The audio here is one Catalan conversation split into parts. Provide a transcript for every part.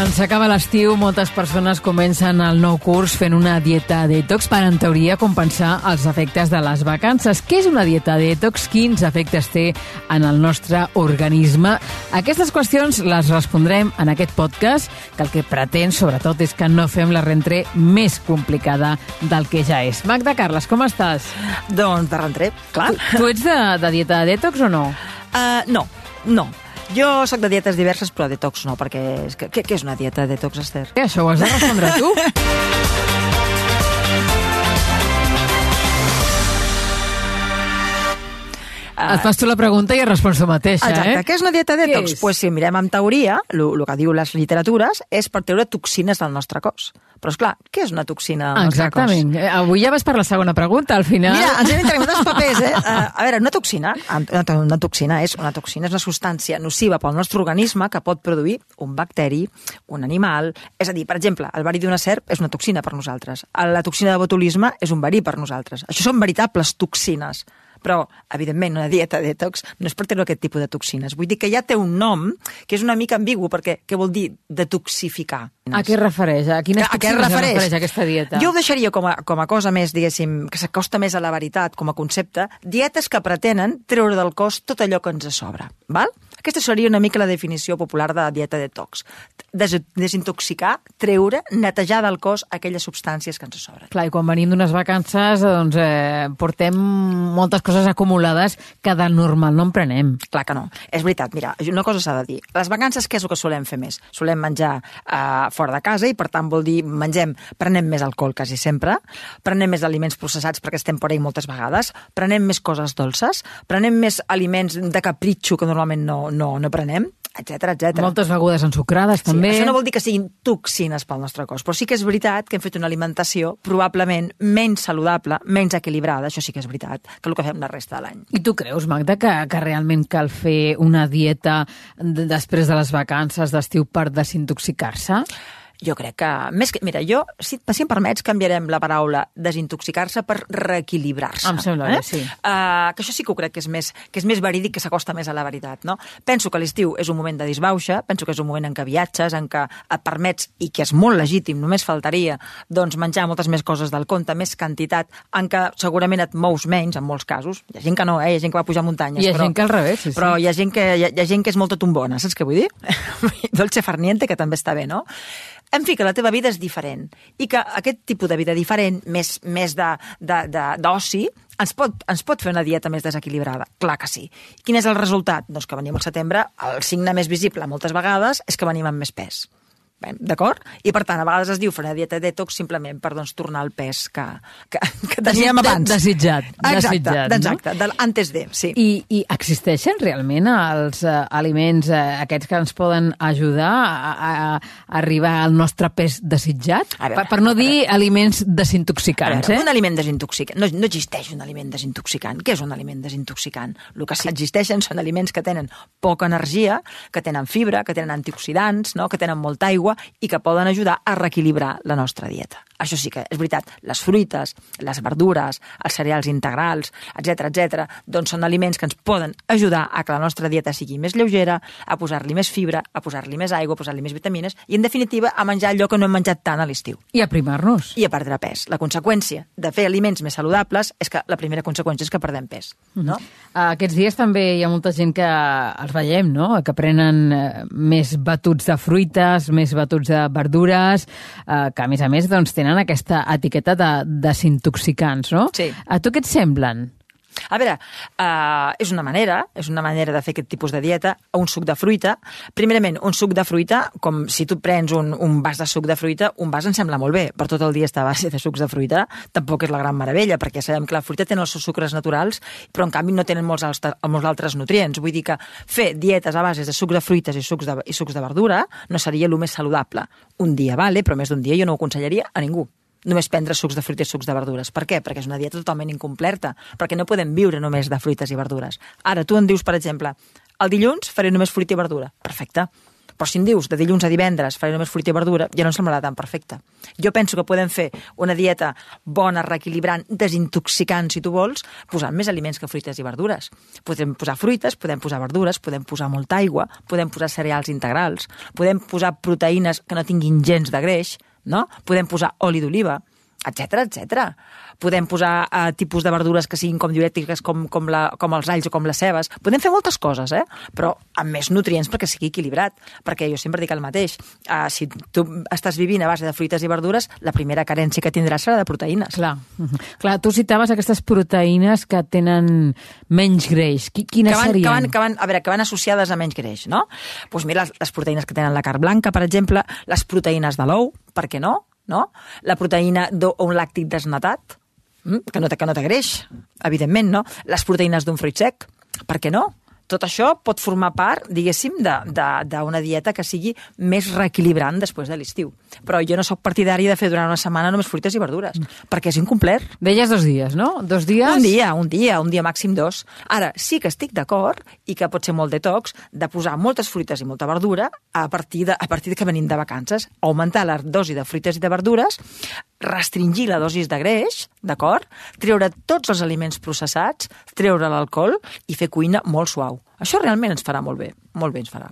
Quan s'acaba l'estiu, moltes persones comencen el nou curs fent una dieta detox per, en teoria, compensar els efectes de les vacances. Què és una dieta detox? Quins efectes té en el nostre organisme? Aquestes qüestions les respondrem en aquest podcast, que el que pretén, sobretot, és que no fem la rentré més complicada del que ja és. Magda Carles, com estàs? Doncs de rentré, clar. Tu, tu ets de, de dieta detox o no? Uh, no, no. Jo sóc de dietes diverses, però detox no, perquè... Què, què és una dieta detox, Esther? Eh, això ho has de respondre tu. Et fas tu la pregunta i respons tu mateixa, Exacte. eh? Què és una dieta detox? Doncs pues, si mirem en teoria, el que diu les literatures és per treure toxines del nostre cos. Però, és clar, què és una toxina del nostre cos? Exactament. Eh, Avui ja vas per la segona pregunta, al final. Mira, ens hem entregat els papers, eh? Uh, a veure, una toxina, una, una toxina és una toxina és una substància nociva pel nostre organisme que pot produir un bacteri, un animal... És a dir, per exemple, el verí d'una serp és una toxina per nosaltres. La toxina de botulisme és un verí per nosaltres. Això són veritables toxines però, evidentment, una dieta detox no és per treure aquest tipus de toxines. Vull dir que ja té un nom que és una mica ambigu, perquè què vol dir detoxificar? A què es refereix? A quines a què es refereix? refereix aquesta dieta? Jo ho deixaria com a, com a cosa més, diguéssim, que s'acosta més a la veritat com a concepte, dietes que pretenen treure del cos tot allò que ens sobra. Val? Aquesta seria una mica la definició popular de la dieta detox. Des desintoxicar, treure, netejar del cos aquelles substàncies que ens sobren. Clar, i quan venim d'unes vacances, doncs eh, portem moltes coses acumulades que de normal no en prenem. Clar que no. És veritat, mira, una cosa s'ha de dir. Les vacances, què és el que solem fer més? Solem menjar eh, fora de casa i, per tant, vol dir mengem, prenem més alcohol quasi sempre, prenem més aliments processats perquè estem per ahí moltes vegades, prenem més coses dolces, prenem més aliments de capritxo que normalment no, no, no prenem, etc etc. Moltes begudes ensucrades, també. Sí, això no vol dir que siguin toxines pel nostre cos, però sí que és veritat que hem fet una alimentació probablement menys saludable, menys equilibrada, això sí que és veritat, que el que fem la resta de l'any. I tu creus, Magda, que, que realment cal fer una dieta de, després de les vacances d'estiu per desintoxicar-se? Jo crec que, més que... Mira, jo, si, si em permets, canviarem la paraula desintoxicar-se per reequilibrar-se. Em sembla bé, sí. Uh, que això sí que ho crec que és més, que és més verídic, que s'acosta més a la veritat, no? Penso que l'estiu és un moment de disbauxa, penso que és un moment en què viatges, en què et permets, i que és molt legítim, només faltaria, doncs menjar moltes més coses del compte, més quantitat, en què segurament et mous menys, en molts casos. Hi ha gent que no, eh? Hi ha gent que va pujar muntanyes. Hi ha però, gent que al revés, sí, sí. Però hi ha gent que, hi ha, hi ha gent que és molt tombona, saps què vull dir? Dolce farniente, que també està bé, no? En fi, que la teva vida és diferent i que aquest tipus de vida diferent, més, més d'oci, ens pot, ens pot fer una dieta més desequilibrada. Clar que sí. Quin és el resultat? Doncs que venim al setembre, el signe més visible moltes vegades és que venim amb més pes. D'acord? I per tant, a vegades es diu fer una dieta detox simplement per doncs, tornar al pes que, que, que teníem De- abans. desitjat, Exacte, desitjat, no? exacte, del antes de, sí. I, I existeixen realment els uh, aliments uh, aquests que ens poden ajudar a, a, a arribar al nostre pes desitjat? A veure, per, per no dir aliments desintoxicants, veure, eh? Un aliment desintoxicant. No, no existeix un aliment desintoxicant. Què és un aliment desintoxicant? El que sí existeixen són aliments que tenen poca energia, que tenen fibra, que tenen antioxidants, no? que tenen molta aigua i que poden ajudar a reequilibrar la nostra dieta. Això sí que és veritat. Les fruites, les verdures, els cereals integrals, etc etc, doncs són aliments que ens poden ajudar a que la nostra dieta sigui més lleugera, a posar-li més fibra, a posar-li més aigua, a posar-li més vitamines i, en definitiva, a menjar allò que no hem menjat tant a l'estiu I aprimar-nos. i a perdre pes. La conseqüència de fer aliments més saludables és que la primera conseqüència és que perdem pes. No? Uh, aquests dies també hi ha molta gent que els veiem, no? que prenen uh, més batuts de fruites, més batuts de verdures, uh, que a més a més doncs, tenen aquesta etiqueta de desintoxicants, no? Sí. A tu què et semblen? A veure, uh, és una manera, és una manera de fer aquest tipus de dieta, un suc de fruita. Primerament, un suc de fruita, com si tu prens un, un vas de suc de fruita, un vas em sembla molt bé, per tot el dia estar a base de sucs de fruita, tampoc és la gran meravella, perquè sabem que la fruita té els seus sucres naturals, però en canvi no tenen molts, altres, molts altres nutrients. Vull dir que fer dietes a base de suc de fruites i sucs de, i sucs de verdura no seria el més saludable. Un dia vale, però més d'un dia jo no ho aconsellaria a ningú només prendre sucs de fruita i sucs de verdures. Per què? Perquè és una dieta totalment incompleta, perquè no podem viure només de fruites i verdures. Ara, tu em dius, per exemple, el dilluns faré només fruita i verdura. Perfecte. Però si em dius de dilluns a divendres faré només fruita i verdura, ja no em semblarà tan perfecte. Jo penso que podem fer una dieta bona, reequilibrant, desintoxicant, si tu vols, posant més aliments que fruites i verdures. Podem posar fruites, podem posar verdures, podem posar molta aigua, podem posar cereals integrals, podem posar proteïnes que no tinguin gens de greix, no? podem posar oli d'oliva, etc etc. Podem posar eh, tipus de verdures que siguin com diurètiques, com, com, la, com els alls o com les cebes. Podem fer moltes coses, eh? però amb més nutrients perquè sigui equilibrat. Perquè jo sempre dic el mateix. Eh, si tu estàs vivint a base de fruites i verdures, la primera carència que tindràs serà de proteïnes. Clar, Clar tu citaves aquestes proteïnes que tenen menys greix. Quines que van, serien? Que van, que van, a veure, que van associades a menys greix, no? Doncs pues mira, les, les proteïnes que tenen la carn blanca, per exemple, les proteïnes de l'ou, per què no? No? La proteïna d'un làctic desnatat, mm, que no que no té greix, evidentment, no? Les proteïnes d'un fruit sec, per què no? tot això pot formar part, diguéssim, d'una dieta que sigui més reequilibrant després de l'estiu. Però jo no sóc partidari de fer durant una setmana només fruites i verdures, mm. perquè és incomplet. Deies dos dies, no? Dos dies? Un dia, un dia, un dia màxim dos. Ara, sí que estic d'acord, i que pot ser molt detox, de posar moltes fruites i molta verdura a partir de, a partir de que venim de vacances, augmentar la dosi de fruites i de verdures, restringir la dosis de greix, d'acord? Treure tots els aliments processats, treure l'alcohol i fer cuina molt suau. Això realment ens farà molt bé, molt bé ens farà.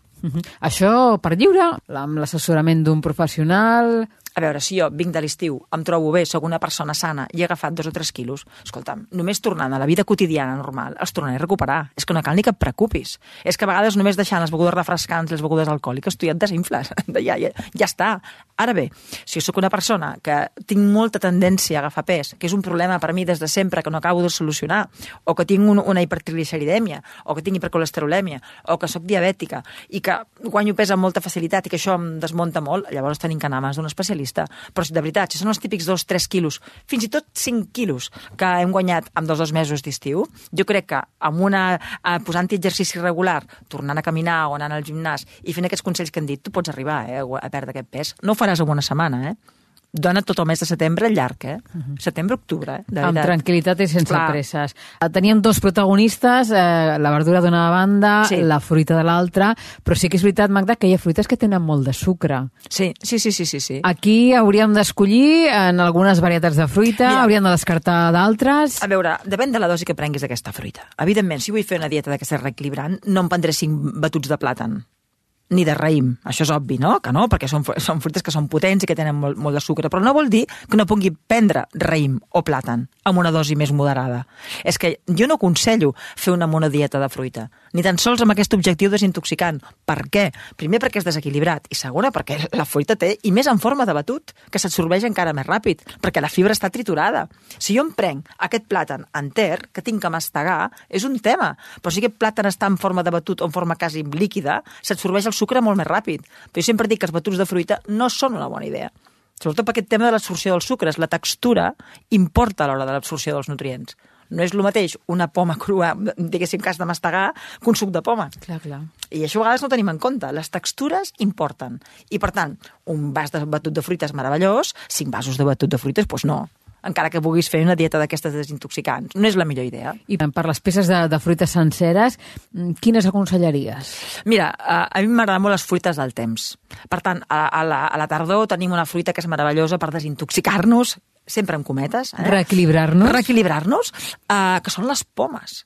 Això per lliure, amb l'assessorament d'un professional a veure, si jo vinc de l'estiu, em trobo bé, sóc una persona sana i he agafat dos o tres quilos, escolta'm, només tornant a la vida quotidiana normal, els tornaré a recuperar. És que no cal ni que et preocupis. És que a vegades només deixant les begudes refrescants, les begudes alcohòliques, tu ja et desinfles. ja, ja, ja està. Ara bé, si jo sóc una persona que tinc molta tendència a agafar pes, que és un problema per mi des de sempre que no acabo de solucionar, o que tinc un, una hipertrigliceridèmia, o que tinc hipercolesterolèmia, o que sóc diabètica, i que guanyo pes amb molta facilitat i que això em desmunta molt, llavors tenim que anar a mans d'un especialista especialista. Però de veritat, si són els típics 2-3 quilos, fins i tot 5 quilos que hem guanyat amb dos dos mesos d'estiu, jo crec que amb una, eh, posant exercici regular, tornant a caminar o anant al gimnàs i fent aquests consells que hem dit, tu pots arribar eh, a perdre aquest pes. No ho faràs en una setmana, eh? Dona tot el mes de setembre llarg, eh? Uh -huh. Setembre-octubre, eh? De Amb tranquil·litat i sense Clar. presses. Eh, teníem dos protagonistes, eh, la verdura d'una banda, sí. la fruita de l'altra, però sí que és veritat, Magda, que hi ha fruites que tenen molt de sucre. Sí, sí, sí, sí. sí, sí. Aquí hauríem d'escollir en algunes varietats de fruita, Mira, hauríem de descartar d'altres... A veure, depèn de la dosi que prenguis d'aquesta fruita. Evidentment, si vull fer una dieta d'aquesta reequilibrant, no em prendré cinc batuts de plàtan ni de raïm. Això és obvi, no? Que no, perquè són, són fruites que són potents i que tenen molt, molt de sucre, però no vol dir que no pugui prendre raïm o plàtan amb una dosi més moderada. És que jo no aconsello fer una monodieta de fruita, ni tan sols amb aquest objectiu desintoxicant. Per què? Primer perquè és desequilibrat i segona perquè la fruita té, i més en forma de batut, que s'absorbeix encara més ràpid, perquè la fibra està triturada. Si jo em prenc aquest plàtan enter, que tinc que mastegar, és un tema, però si aquest plàtan està en forma de batut o en forma quasi líquida, s'absorbeix el sucre molt més ràpid. Però jo sempre dic que els batuts de fruita no són una bona idea. Sobretot per aquest tema de l'absorció dels sucres. La textura importa a l'hora de l'absorció dels nutrients. No és el mateix una poma crua, diguéssim, has de mastegar, que un suc de poma. Clar, clar. I això a vegades no tenim en compte. Les textures importen. I, per tant, un vas de batut de fruites meravellós, cinc vasos de batut de fruites, doncs no encara que vulguis fer una dieta d'aquestes desintoxicants. No és la millor idea. I per les peces de, de fruites senceres, mm, quines aconsellaries? Mira, a, a mi m'agraden molt les fruites del temps. Per tant, a, a, la, a la tardor tenim una fruita que és meravellosa per desintoxicar-nos, sempre en cometes. Eh? Reequilibrar-nos? Reequilibrar-nos, eh, que són les pomes.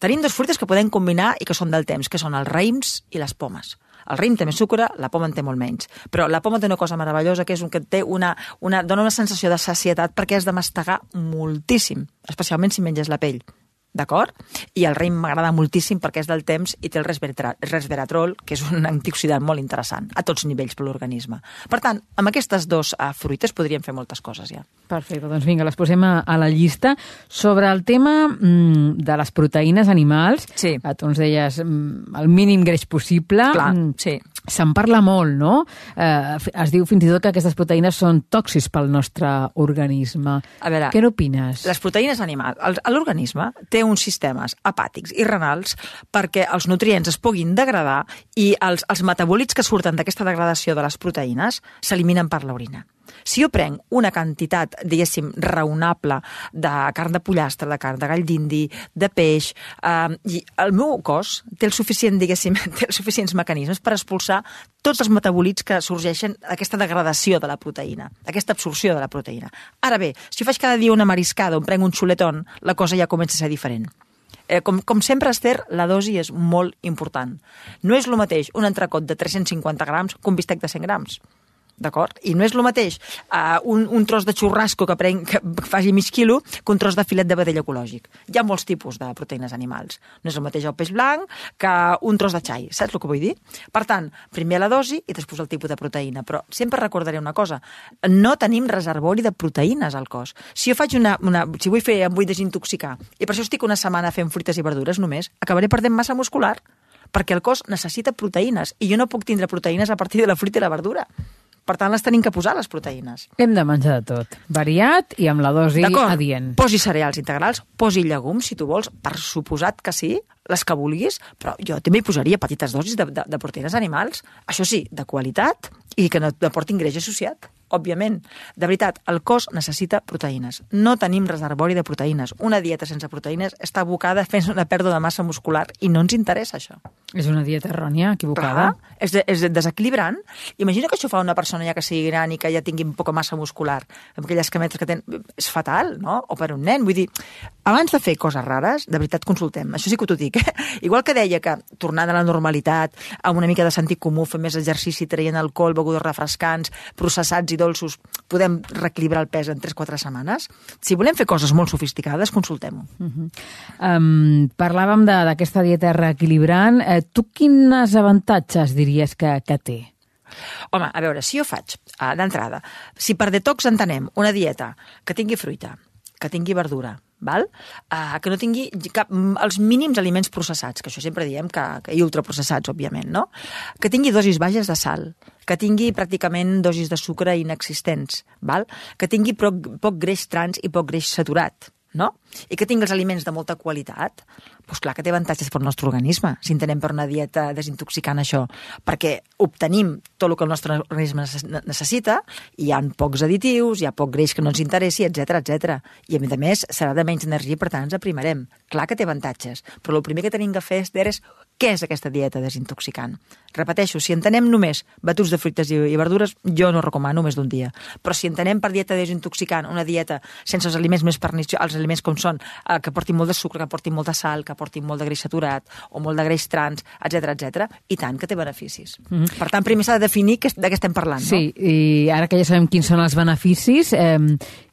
Tenim dues fruites que podem combinar i que són del temps, que són els raïms i les pomes. El raïm té més sucre, la poma en té molt menys. Però la poma té una cosa meravellosa, que és un que té una, una, dona una sensació de sacietat perquè has de mastegar moltíssim, especialment si menges la pell d'acord? I el raïm m'agrada moltíssim perquè és del temps i té el resveratrol, que és un antioxidant molt interessant, a tots nivells per l'organisme. Per tant, amb aquestes dues uh, fruites podríem fer moltes coses ja. Perfecte, doncs vinga, les posem a, a la llista. Sobre el tema mm, de les proteïnes animals, sí. Eh, tu ens deies mm, el mínim greix possible. Clar, mm, sí. Se'n parla molt, no? Eh, es diu fins i tot que aquestes proteïnes són tòxics pel nostre organisme. A veure, què n'opines? Les proteïnes animals, l'organisme té uns sistemes hepàtics i renals perquè els nutrients es puguin degradar i els, els metabòlits que surten d'aquesta degradació de les proteïnes s'eliminen per l'orina. Si jo prenc una quantitat, diguéssim, raonable de carn de pollastre, de carn de gall d'indi, de peix, eh, i el meu cos té el suficient, diguéssim, té els suficients mecanismes per expulsar tots els metabolits que sorgeixen d'aquesta degradació de la proteïna, aquesta absorció de la proteïna. Ara bé, si faig cada dia una mariscada on prenc un xuletón, la cosa ja comença a ser diferent. Eh, com, com sempre, Esther, la dosi és molt important. No és el mateix un entrecot de 350 grams que un bistec de 100 grams d'acord? I no és el mateix uh, un, un tros de xurrasco que, prenc, que faci mig quilo que un tros de filet de vedell ecològic. Hi ha molts tipus de proteïnes animals. No és el mateix el peix blanc que un tros de xai, saps el que vull dir? Per tant, primer la dosi i després el tipus de proteïna. Però sempre recordaré una cosa, no tenim reservori de proteïnes al cos. Si jo faig una... una si vull fer, em vull desintoxicar, i per això estic una setmana fent fruites i verdures només, acabaré perdent massa muscular perquè el cos necessita proteïnes i jo no puc tindre proteïnes a partir de la fruita i la verdura. Per tant, les tenim que posar, les proteïnes. Hem de menjar de tot. Variat i amb la dosi adient. Posi cereals integrals, posi llegums, si tu vols, per suposat que sí, les que vulguis, però jo també hi posaria petites dosis de, de, de proteïnes animals, això sí, de qualitat i que no aportin greix associat òbviament. De veritat, el cos necessita proteïnes. No tenim reservori de proteïnes. Una dieta sense proteïnes està abocada fent una pèrdua de massa muscular i no ens interessa això. És una dieta errònia, equivocada. Clar, és, de, és desequilibrant. Imagina que això fa una persona ja que sigui gran i que ja tingui poca massa muscular, amb aquelles cametes que tenen... És fatal, no? O per un nen. Vull dir, abans de fer coses rares, de veritat consultem. Això sí que t'ho dic. Eh? Igual que deia que tornant a la normalitat, amb una mica de sentit comú, fer més exercici, traient alcohol, begudes refrescants, processats i dolços, podem reequilibrar el pes en 3-4 setmanes. Si volem fer coses molt sofisticades, consultem-ho. Uh -huh. um, parlàvem d'aquesta dieta reequilibrant. Eh, tu quins avantatges diries que, que té? Home, a veure, si jo faig, uh, d'entrada, si per detox entenem una dieta que tingui fruita, que tingui verdura, val? Uh, que no tingui cap, els mínims aliments processats, que això sempre diem que, que i ultraprocessats, òbviament, no? Que tingui dosis baixes de sal, que tingui pràcticament dosis de sucre inexistents, val? que tingui poc, poc greix trans i poc greix saturat, no? I que tingui els aliments de molta qualitat, doncs clar que té avantatges per al nostre organisme, si entenem per una dieta desintoxicant això, perquè obtenim tot el que el nostre organisme necessita, hi ha pocs additius, hi ha poc greix que no ens interessi, etc etc. I a més a més serà de menys energia, per tant ens aprimarem. Clar que té avantatges, però el primer que tenim que fer és què és aquesta dieta desintoxicant. Repeteixo, si entenem només batuts de fruites i, i verdures, jo no recomano més d'un dia. Però si entenem per dieta desintoxicant una dieta sense els aliments més perniciosos, els aliments com són, eh, que portin molt de sucre, que portin molta sal, que portin molt de greix saturat o molt de greix trans, etc etc, i tant que té beneficis. Mm -hmm. Per tant, primer s'ha de definir que, de què estem parlant. Sí, no? i ara que ja sabem quins són els beneficis, eh,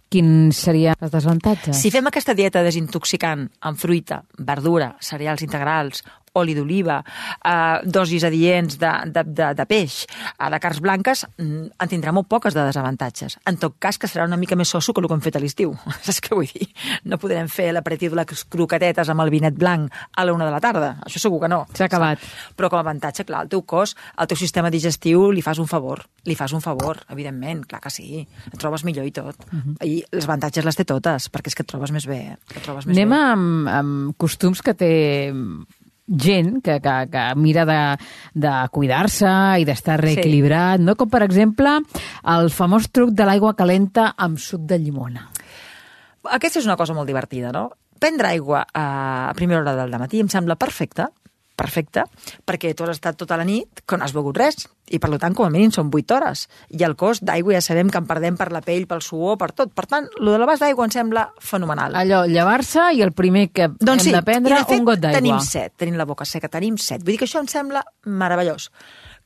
quins serien els desavantatges? Si fem aquesta dieta desintoxicant amb fruita, verdura, cereals integrals, oli d'oliva, eh, dosis adients de, de, de, de peix, eh, de carns blanques, mm, en tindrà molt poques de desavantatges. En tot cas, que serà una mica més soso que el que hem fet a l'estiu. Saps què vull dir? No podrem fer l'aperitiu de les croquetetes amb el vinet blanc a la una de la tarda. Això segur que no. S'ha acabat. Però com a avantatge, clar, el teu cos, el teu sistema digestiu, li fas un favor. Li fas un favor, evidentment, clar que sí. Et trobes millor i tot. Uh Mhm. -huh. I les avantatges les té totes, perquè és que et trobes més bé. eh? Et trobes més Anem bé. amb, amb costums que té gent que, que, que mira de, de cuidar-se i d'estar reequilibrat, no? com per exemple el famós truc de l'aigua calenta amb suc de llimona. Aquesta és una cosa molt divertida, no? Prendre aigua a primera hora del matí em sembla perfecte, perfecte, perquè tu has estat tota la nit que no has begut res, i per tant, com a mínim, són 8 hores. I el cost d'aigua ja sabem que en perdem per la pell, pel suor, per tot. Per tant, lo de l'abast d'aigua em sembla fenomenal. Allò, llevar-se i el primer que doncs hem sí, de prendre, de fet, un got d'aigua. tenim set, tenim la boca seca, tenim set. Vull dir que això em sembla meravellós.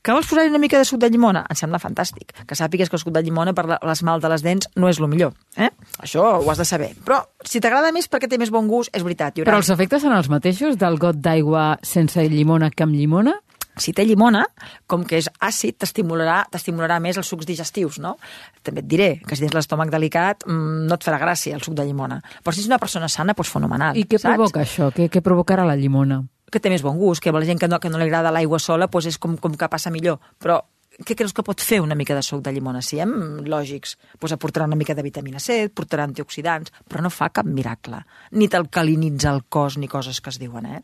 Que vols posar una mica de suc de llimona? Em sembla fantàstic. Que sàpigues que el suc de llimona per l'esmalt de les dents no és el millor. Eh? Això ho has de saber. Però si t'agrada més perquè té més bon gust, és veritat. Però els efectes són els mateixos del got d'aigua sense llimona que amb llimona? si té llimona, com que és àcid, t'estimularà més els sucs digestius, no? També et diré que si tens l'estómac delicat mmm, no et farà gràcia el suc de llimona. Però si ets una persona sana, doncs fenomenal. I què saps? provoca això? Què, què provocarà la llimona? Que té més bon gust, que a la gent que no, que no li agrada l'aigua sola doncs és com, com que passa millor. Però què creus que pot fer una mica de suc de llimona? Si hem lògics, doncs aportarà una mica de vitamina C, portarà antioxidants, però no fa cap miracle. Ni t'alcalinitza el cos ni coses que es diuen, eh?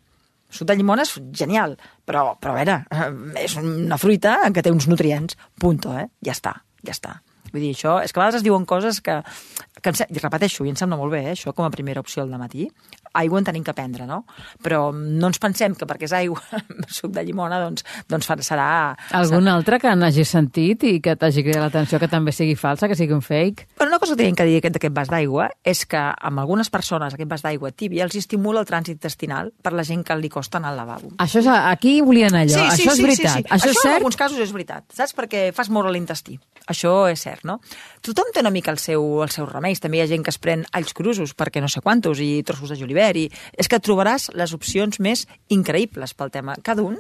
Suc de llimona és genial, però, però a veure, eh, és una fruita que té uns nutrients, punto, eh? Ja està, ja està. Vull dir, això, és que a vegades es diuen coses que, que em, repeteixo, i em sembla molt bé, eh, això com a primera opció al matí. Aigua en tenim que prendre, no? Però no ens pensem que perquè és aigua, suc de llimona, doncs, doncs serà... Algun altre que n'hagis sentit i que t'hagi cridat l'atenció que també sigui falsa, que sigui un fake? Però una cosa que tenim que dir d'aquest vas d'aigua és que amb algunes persones aquest vas d'aigua tibia els estimula el trànsit intestinal per la gent que li costa anar al lavabo. Això és, aquí volien allò. això és veritat. Això, Això és en cert? alguns casos és veritat, saps? Perquè fas moure l'intestí. Això és cert, no? Tothom té una mica el seu, els seus remeis. També hi ha gent que es pren alls crusos perquè no sé quantos i trossos de julivert. I... És que trobaràs les opcions més increïbles pel tema. Cada un,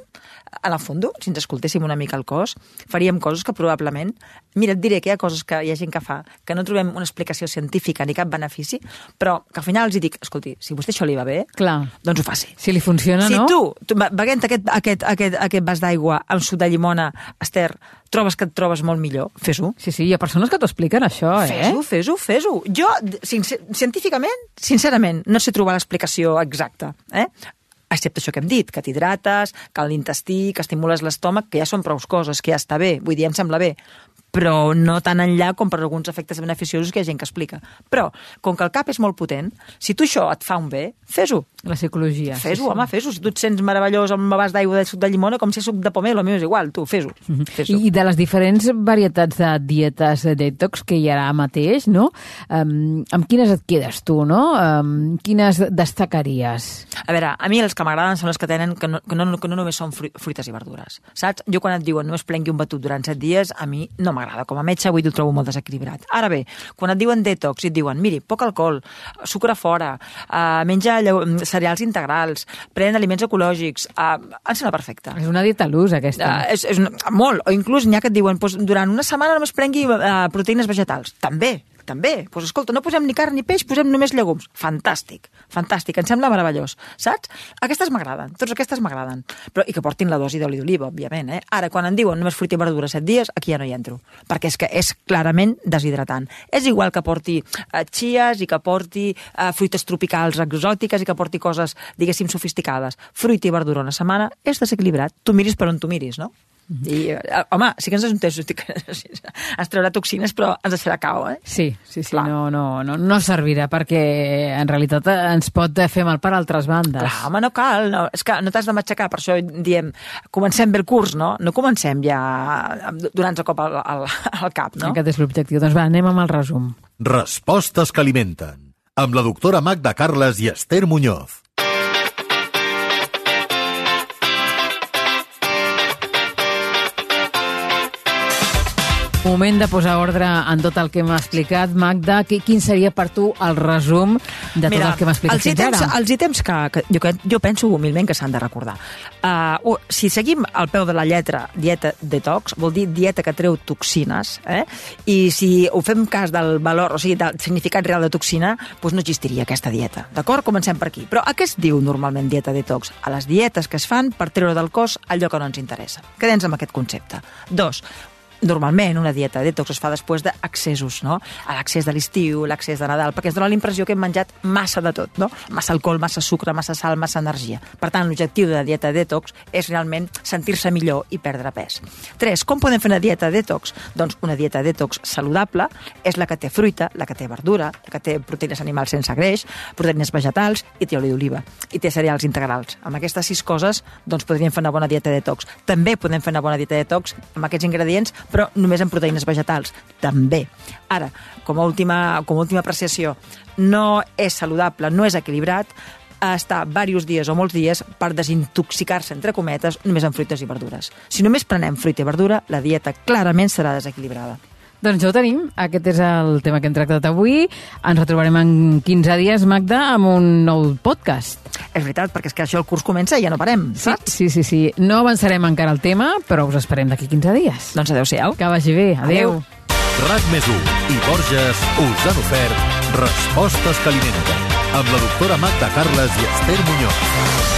en el fons, si ens escoltéssim una mica el cos, faríem coses que probablement... Mira, et diré que hi ha coses que hi ha gent que fa que no trobem una explicació científica ni cap benefici, però que al final els hi dic, escolti, si vostè això li va bé, Clar. doncs ho faci. Si li funciona, Si no? tu, tu be- beguent aquest, aquest, aquest, aquest vas d'aigua amb suc de llimona, Esther, trobes que et trobes molt millor, fes-ho. Sí, sí, hi ha persones que t'ho expliquen, això, eh? Fes-ho, fes-ho, fes-ho. Jo, sincer, científicament, sincerament, no sé trobar l'explicació exacta. Eh? excepte això que hem dit, que t'hidrates, que l'intestí, que estimules l'estómac, que ja són prou coses, que ja està bé, vull dir, em sembla bé, però no tan enllà com per alguns efectes beneficiosos que hi ha gent que explica. Però, com que el cap és molt potent, si tu això et fa un bé, fes-ho. La psicologia. Fes-ho, home, fes-ho. Si tu et sents meravellós amb vas d'aigua de suc de llimona, com si és suc de pomelo, a mi és igual, tu, fes-ho. Fes I de les diferents varietats de dietes detox que hi ha ara mateix, no? Um, amb quines et quedes tu, no? Um, quines destacaries? A veure, a mi les que m'agraden són les que tenen que no, que no, que no només són fru- fruites i verdures. Saps? Jo quan et diuen només prengui un batut durant 7 dies, a mi no m'agrada. Com a metge avui ho trobo molt desequilibrat. Ara bé, quan et diuen detox i et diuen, miri, poc alcohol, sucre fora, uh, menja lleu- cereals integrals, pren aliments ecològics, uh, em sembla perfecte. És una dieta l'ús, aquesta. Uh, és, és una, molt, o inclús n'hi ha que et diuen doncs, durant una setmana només prengui uh, proteïnes vegetals. També, també. Doncs escolta, no posem ni carn ni peix, posem només llegums. Fantàstic, fantàstic, em sembla meravellós. Saps? Aquestes m'agraden, totes aquestes m'agraden. Però I que portin la dosi d'oli d'oliva, òbviament. Eh? Ara, quan em diuen només fruita i verdura 7 dies, aquí ja no hi entro. Perquè és que és clarament deshidratant. És igual que porti uh, chias i que porti uh, fruites tropicals exòtiques i que porti coses, diguéssim, sofisticades. Fruita i verdura una setmana és desequilibrat. Tu miris per on tu miris, no? I, eh, home, sí que ens ajuntem, ens traurà toxines, però ens deixarà cau, eh? Sí, sí, sí, Clar. no, no, no, no servirà perquè en realitat ens pot fer mal per altres bandes. Clar, home, no cal, no, és que no t'has de matxacar, per això diem, comencem bé el curs, no? No comencem ja donant-nos cop al, al, al cap, no? Aquest és l'objectiu. Doncs va, anem amb el resum. Respostes que alimenten. Amb la doctora Magda Carles i Esther Muñoz. Moment de posar ordre en tot el que hem explicat. Magda, qui- quin seria per tu el resum de tot el que hem explicat els ítems, ara? els ítems que, que jo, que jo penso humilment que s'han de recordar. Uh, si seguim al peu de la lletra dieta detox, vol dir dieta que treu toxines, eh? i si ho fem cas del valor, o sigui, del significat real de toxina, doncs no existiria aquesta dieta. D'acord? Comencem per aquí. Però a què es diu normalment dieta detox? A les dietes que es fan per treure del cos allò que no ens interessa. Quedem amb aquest concepte. Dos, Normalment una dieta detox es fa després d'accessos, no? L'accés de l'estiu, l'accés de Nadal, perquè ens dona la impressió que hem menjat massa de tot, no? Massa alcohol, massa sucre, massa sal, massa energia. Per tant, l'objectiu de la dieta detox és realment sentir-se millor i perdre pes. Tres, com podem fer una dieta detox? Doncs una dieta detox saludable és la que té fruita, la que té verdura, la que té proteïnes animals sense greix, proteïnes vegetals i té oli d'oliva. I té cereals integrals. Amb aquestes sis coses doncs podríem fer una bona dieta detox. També podem fer una bona dieta detox amb aquests ingredients, però només amb proteïnes vegetals. També. Ara, com a última, com a última apreciació, no és saludable, no és equilibrat estar diversos dies o molts dies per desintoxicar-se, entre cometes, només amb fruites i verdures. Si només prenem fruita i verdura, la dieta clarament serà desequilibrada. Doncs ja ho tenim. Aquest és el tema que hem tractat avui. Ens retrobarem en 15 dies, Magda, amb un nou podcast. És veritat, perquè és que això el curs comença i ja no parem, Sí, saps? sí, sí, sí. No avançarem encara el tema, però us esperem d'aquí 15 dies. Doncs adeu-siau. Que vagi bé. Adeu. Adeu. RAC més i Borges us han ofert Respostes que alimenten amb la doctora Magda Carles i Esther Muñoz.